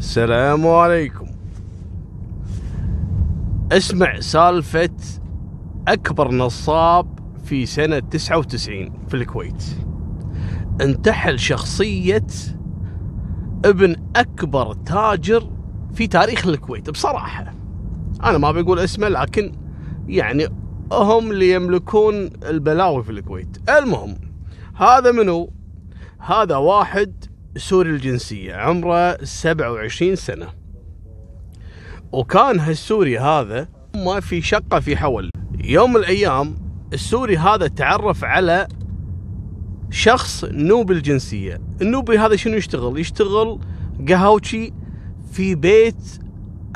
السلام عليكم. اسمع سالفة أكبر نصاب في سنة 99 في الكويت. انتحل شخصية ابن أكبر تاجر في تاريخ الكويت بصراحة. أنا ما بقول اسمه لكن يعني هم اللي يملكون البلاوي في الكويت. المهم هذا منو؟ هذا واحد سوري الجنسية عمره 27 سنة. وكان هالسوري هذا ما في شقة في حول. يوم الأيام السوري هذا تعرف على شخص نوبي الجنسية. النوبي هذا شنو يشتغل؟ يشتغل قهوشي في بيت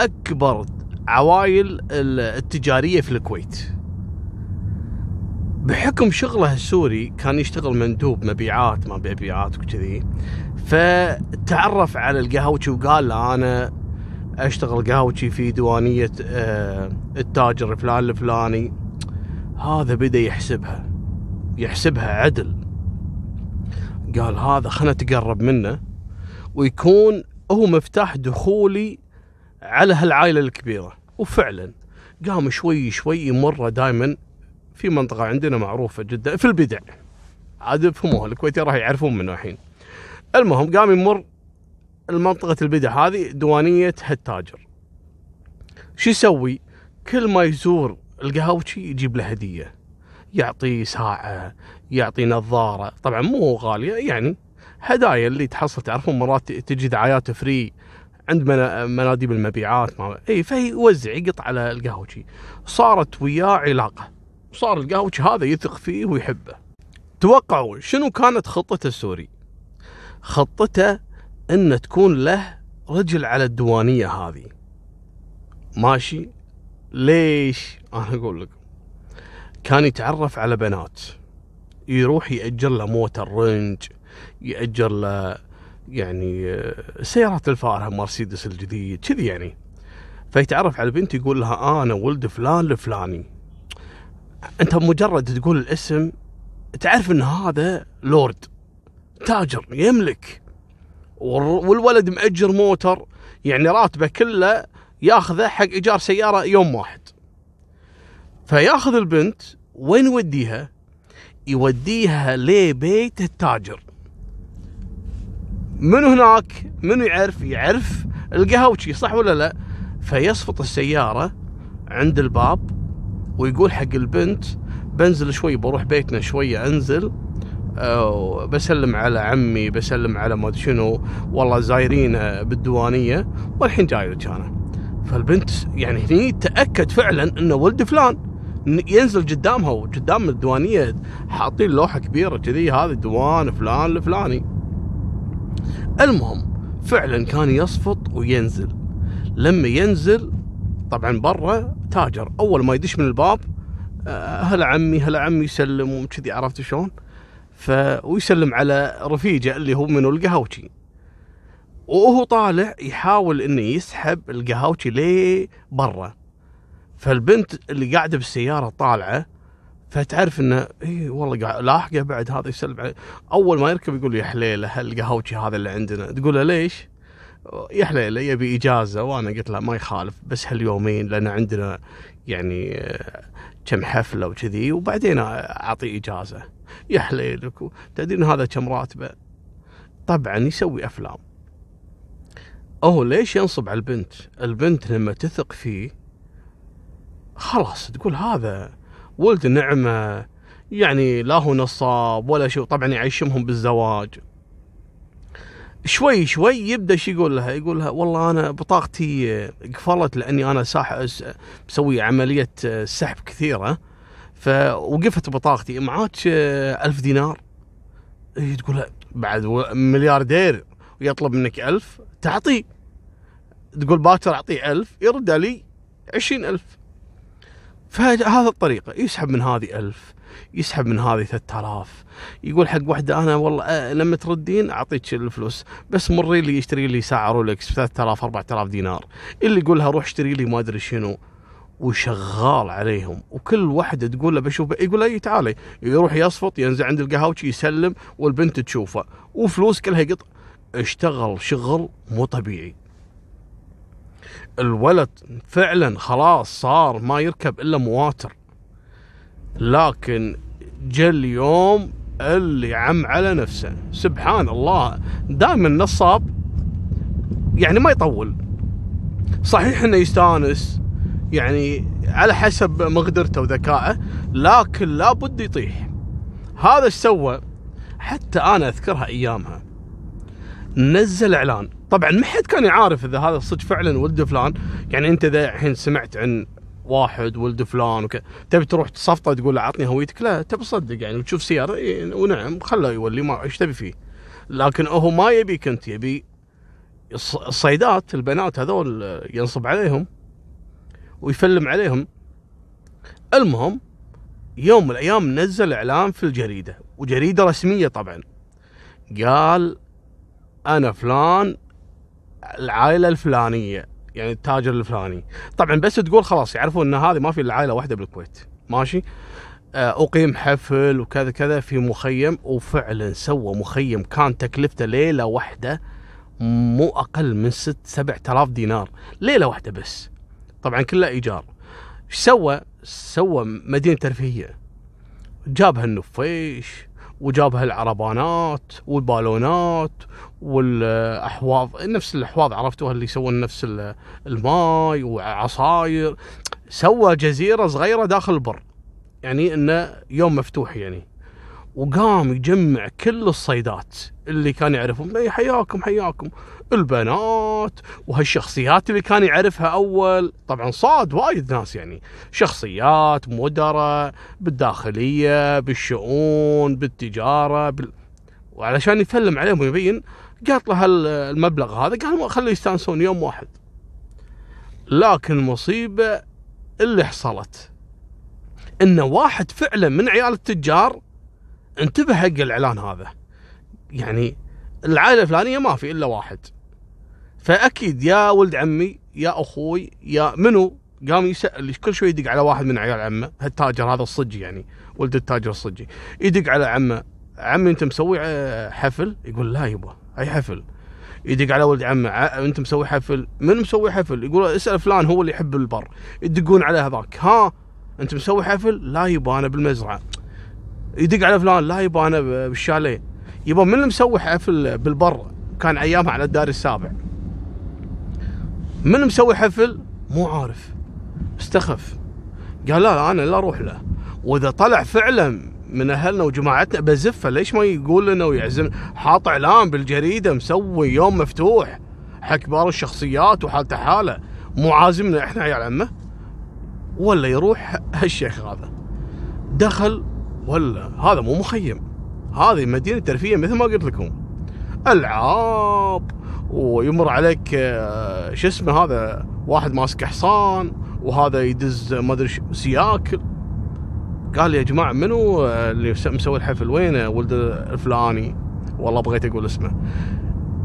أكبر عوائل التجارية في الكويت. بحكم شغله السوري كان يشتغل مندوب مبيعات ما مبيعات وكذي. فتعرف على القهوجي وقال له أنا أشتغل قهوجي في ديوانيه آه، التاجر الفلان الفلاني. هذا بدأ يحسبها يحسبها عدل. قال هذا خلنا نتقرب منه ويكون هو مفتاح دخولي على هالعائلة الكبيرة. وفعلا قام شوي شوي يمر دائما في منطقة عندنا معروفة جدا في البدع. عاد يفهموها الكويتي راح يعرفون منه الحين. المهم قام يمر المنطقة البدع هذه دوانية هالتاجر شو يسوي؟ كل ما يزور القهوشي يجيب له هدية. يعطيه ساعة يعطي نظارة. طبعا مو غالية يعني هدايا اللي تحصل تعرفون مرات تجي دعايات فري عند مناديب المبيعات ما إي فيوزع يقط على القهوجي. صارت وياه علاقة. صار القهوجي هذا يثق فيه ويحبه. توقعوا شنو كانت خطته السوري؟ خطته إن تكون له رجل على الديوانية هذه. ماشي؟ ليش؟ أنا أقول لكم كان يتعرف على بنات. يروح يأجر له موتر رنج يأجر له يعني سيارات الفارهة مرسيدس الجديد كذي يعني. فيتعرف على بنت يقول لها أنا ولد فلان الفلاني أنت مجرد تقول الاسم تعرف إن هذا لورد. تاجر يملك. والولد مأجر موتر يعني راتبه كله ياخذه حق إيجار سيارة يوم واحد. فياخذ البنت وين يوديها؟ يوديها لبيت التاجر. من هناك؟ منو يعرف؟ يعرف القهوشي صح ولا لا؟ فيصفط السيارة عند الباب ويقول حق البنت بنزل شوي بروح بيتنا شوية أنزل. بسلم على عمي بسلم على ما شنو. والله زايرين بالديوانية والحين جاي لك أنا. فالبنت يعني هني تأكد فعلا انه ولد فلان. ينزل قدامها وقدام الديوانية حاطين لوحة كبيرة كذي هذا ديوان فلان الفلاني المهم فعلا كان يصفط وينزل. لما ينزل طبعا برا تاجر. أول ما يدش من الباب آه، هلا عمي هلا عمي يسلم وكذي عرفت شلون؟ ف ويسلم على رفيجة اللي هو منو؟ القهوشي وهو طالع يحاول إنه يسحب القهوشي ليه برا فالبنت اللي قاعدة بالسيارة طالعة فتعرف إنه اي والله قاعد لاحقة بعد هذا يسلم عليه أول ما يركب يقول يا حليلة القهوشي هذا اللي عندنا؟ تقول له ليش؟ يا حليلة يبي إجازة وأنا قلت له ما يخالف بس هاليومين لأن عندنا يعني آه، كم حفلة وكذي وبعدين أعطي إجازة. يا حليلك تدرين هذا كم راتبه؟ طبعا يسوي أفلام. هو ليش ينصب على البنت؟ البنت لما تثق فيه خلاص تقول هذا ولد نعمة يعني لا هو نصاب ولا شيء طبعا يعيشمهم بالزواج. شوي شوي يبدأ شو يقول لها؟ يقول لها والله أنا بطاقتي قفلت لأني أنا ساح مسوي عملية سحب كثيرة. فوقفت بطاقتي. معاك ألف دينار؟ هي تقول بعد ملياردير ويطلب منك ألف تعطيه تقول باكر أعطيه ألف يرد علي عشرين ألف. فهذا الطريقة. يسحب من هذه ألف يسحب من هذه 3000 يقول حق واحدة أنا والله أه لما تردين أعطيك الفلوس بس مري لي يشتري لي ساعة رولكس ب 3000 4000 دينار. اللي يقول لها روح اشتري لي ما أدري شنو. وشغال عليهم. وكل واحدة تقول له بشوف يقول له تعالي. يروح يصفط ينزل عند القهوجي يسلم والبنت تشوفه. وفلوس كلها قط اشتغل شغل مو طبيعي. الولد فعلا خلاص صار ما يركب إلا مواتر. لكن جاء اليوم اللي عم على نفسه. سبحان الله. دائما نصاب يعني ما يطول. صحيح إنه يستانس. يعني على حسب مقدرته وذكائه لكن لابد يطيح. هذا إيش سوى؟ حتى أنا أذكرها أيامها. نزل إعلان. طبعا ما حد كان يعرف إذا هذا صدق فعلا ولد فلان. يعني أنت إذا الحين سمعت عن واحد ولد فلان وكذا تبي تروح تصفطه تقول له عطني هويتك؟ لا تبي تصدق يعني وتشوف سيارة ونعم خله يولي ما إيش تبي فيه؟ لكن هو ما يبيك أنت يبي الصيدات البنات هذول ينصب عليهم. ويفلم عليهم. المهم يوم من الأيام نزل إعلان في الجريدة وجريدة رسمية طبعا. قال أنا فلان العائلة الفلانية يعني التاجر الفلاني. طبعا بس تقول خلاص يعرفون إن هذه ما في إلا عائلة واحدة بالكويت. ماشي؟ آه، أقيم حفل وكذا كذا في مخيم وفعلا سوى مخيم كان تكلفته ليلة واحدة مو أقل من ست سبع تلاف دينار. ليلة واحدة بس. طبعا كلها إيجار. إيش سوى؟ سوى مدينة ترفيهية. جابها النفيش وجابها العربانات والبالونات والأحواض. نفس الأحواض عرفتوها اللي يسوون نفس الماي وعصاير سوى جزيرة صغيرة داخل البر. يعني إنه يوم مفتوح يعني. وقام يجمع كل الصيدات اللي كان يعرفهم حياكم حياكم. البنات وهالشخصيات اللي كان يعرفها أول. طبعا صاد وايد ناس يعني. شخصيات مدراء بالداخلية بالشؤون بالتجارة بال... وعلشان يفلم عليهم ويبين قاط له المبلغ هذا قال خليه يستانسون يوم واحد. لكن المصيبه اللي حصلت. إن واحد فعلا من عيال التجار انتبه حق الإعلان هذا. يعني العائلة الفلانية ما في إلا واحد. فأكيد يا ولد عمي يا أخوي يا منو؟ قام يسأل كل شوي يدق على واحد من عيال عمه التاجر هذا الصجي يعني ولد التاجر الصجي. يدق على عمه عمي أنت مسوي حفل؟ يقول لا يبا أي حفل؟ يدق على ولد عمه أنت مسوي حفل؟ من مسوي حفل؟ يقول اسأل فلان هو اللي يحب البر. يدقون على هذاك ها أنت مسوي حفل؟ لا يبا أنا بالمزرعة. يدق على فلان لا يبا أنا بالشاليه. يبا من اللي مسوي حفل بالبر؟ كان أيامها على الدار السابع. من مسوي حفل؟ مو عارف. استخف. قال لا, لا أنا لا أروح له. وإذا طلع فعلا من أهلنا وجماعتنا بزفة ليش ما يقول لنا ويعزم؟ حاط إعلان بالجريدة مسوي يوم مفتوح. حق كبار الشخصيات وحالته حالة. مو عازمنا إحنا عيال عمه؟ ولا يروح هالشيخ هذا. دخل ولا؟ هذا مو مخيم. هذه مدينة ترفيه مثل ما قلت لكم. العاب. ويمر عليك آه، شو اسمه هذا؟ واحد ماسك حصان وهذا يدز ما أدري سياكل قال يا جماعة منو اللي مسوي الحفل وينه ولد الفلاني. والله بغيت أقول اسمه.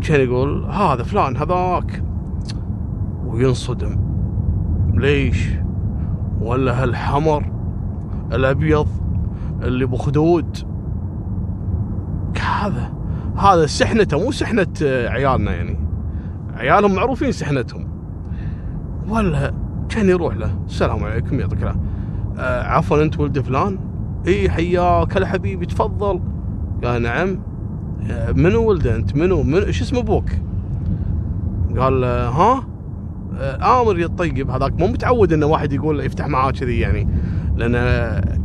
كان يقول هذا فلان هذاك. وينصدم. ليش؟ ولا هالحمر الأبيض اللي بخدود. هذا. هذا سحنته مو سحنة عيالنا يعني. عيالهم معروفين سحنتهم. ولا كان يروح له. السلام عليكم يعطيك العافية. آه عفوا أنت ولد فلان؟ إي حياك هلا حبيبي تفضل. قال نعم. آه، منو ولده أنت؟ منو؟ من إيش اسم أبوك؟ قال ها؟ آه آمر يا الطيب هذاك مو متعود إنه واحد يقول يفتح معاه كذي يعني. لأن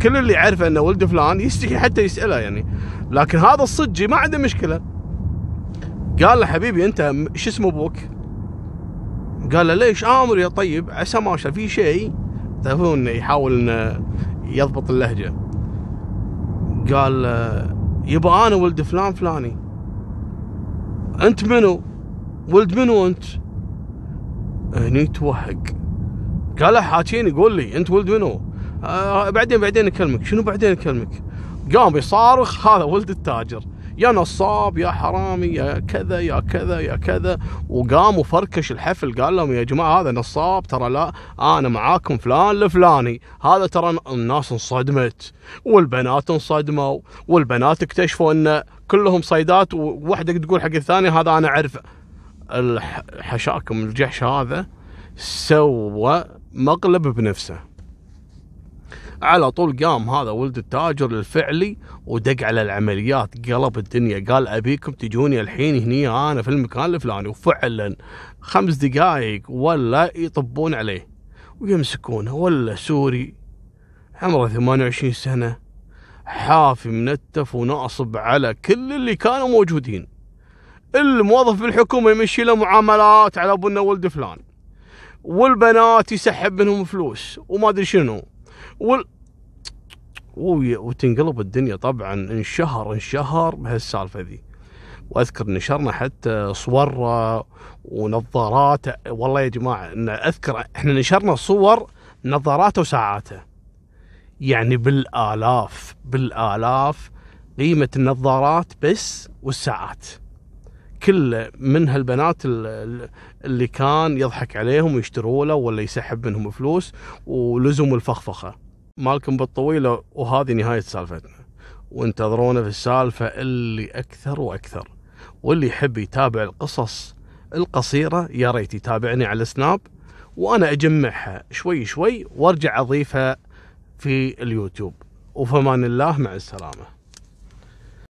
كل اللي يعرفه أنه ولد فلان يستحي حتى يسأله يعني لكن هذا الصجي ما عنده مشكلة قال له حبيبي أنت شو اسم أبوك؟ قال له ليش أمر يا طيب عسى ما في شيء تعرفون يحاول إنه يضبط اللهجة قال يبا أنا ولد فلان فلاني أنت منو؟ ولد منو أنت؟ هني توهق قال له حاكيني قول لي أنت ولد منو؟ آه بعدين بعدين أكلمك. شنو بعدين أكلمك؟ قام يصارخ هذا ولد التاجر. يا نصاب يا حرامي يا كذا يا كذا يا كذا. وقام وفركش الحفل قال لهم يا جماعة هذا نصاب ترى لا أنا معاكم فلان لفلاني. هذا ترى الناس انصدمت والبنات انصدموا والبنات اكتشفوا إن كلهم صيدات ووحده تقول حق الثانية هذا أنا اعرفه حشاكم الجحش هذا سوى مقلب بنفسه. على طول قام هذا ولد التاجر الفعلي ودق على العمليات. قلب الدنيا قال أبيكم تجوني الحين هني أنا في المكان الفلاني. وفعلا خمس دقائق ولا يطبون عليه. ويمسكونه ولا سوري. عمره 28 سنة. حافي منتف وناصب على كل اللي كانوا موجودين. الموظف بالحكومة يمشي له معاملات على أبونا ولد فلان. والبنات يسحب منهم فلوس وما أدري شنو. وال... وتنقلب الدنيا طبعا انشهر انشهر بهالسالفة ذي. وأذكر نشرنا حتى صور ونظارات والله يا جماعة إن أذكر إحنا نشرنا صور نظاراته وساعاته. يعني بالآلاف بالآلاف قيمة النظارات بس والساعات. كل من هالبنات اللي كان يضحك عليهم ويشتروا له ولا يسحب منهم فلوس ولزم الفخفخة. مالكم بالطويله وهذه نهاية سالفتنا. وانتظرونا في السالفة اللي أكثر وأكثر. واللي يحب يتابع القصص القصيرة يا ريت يتابعني على سناب. وأنا أجمعها شوي شوي وأرجع أضيفها في اليوتيوب. وفمان الله مع السلامة.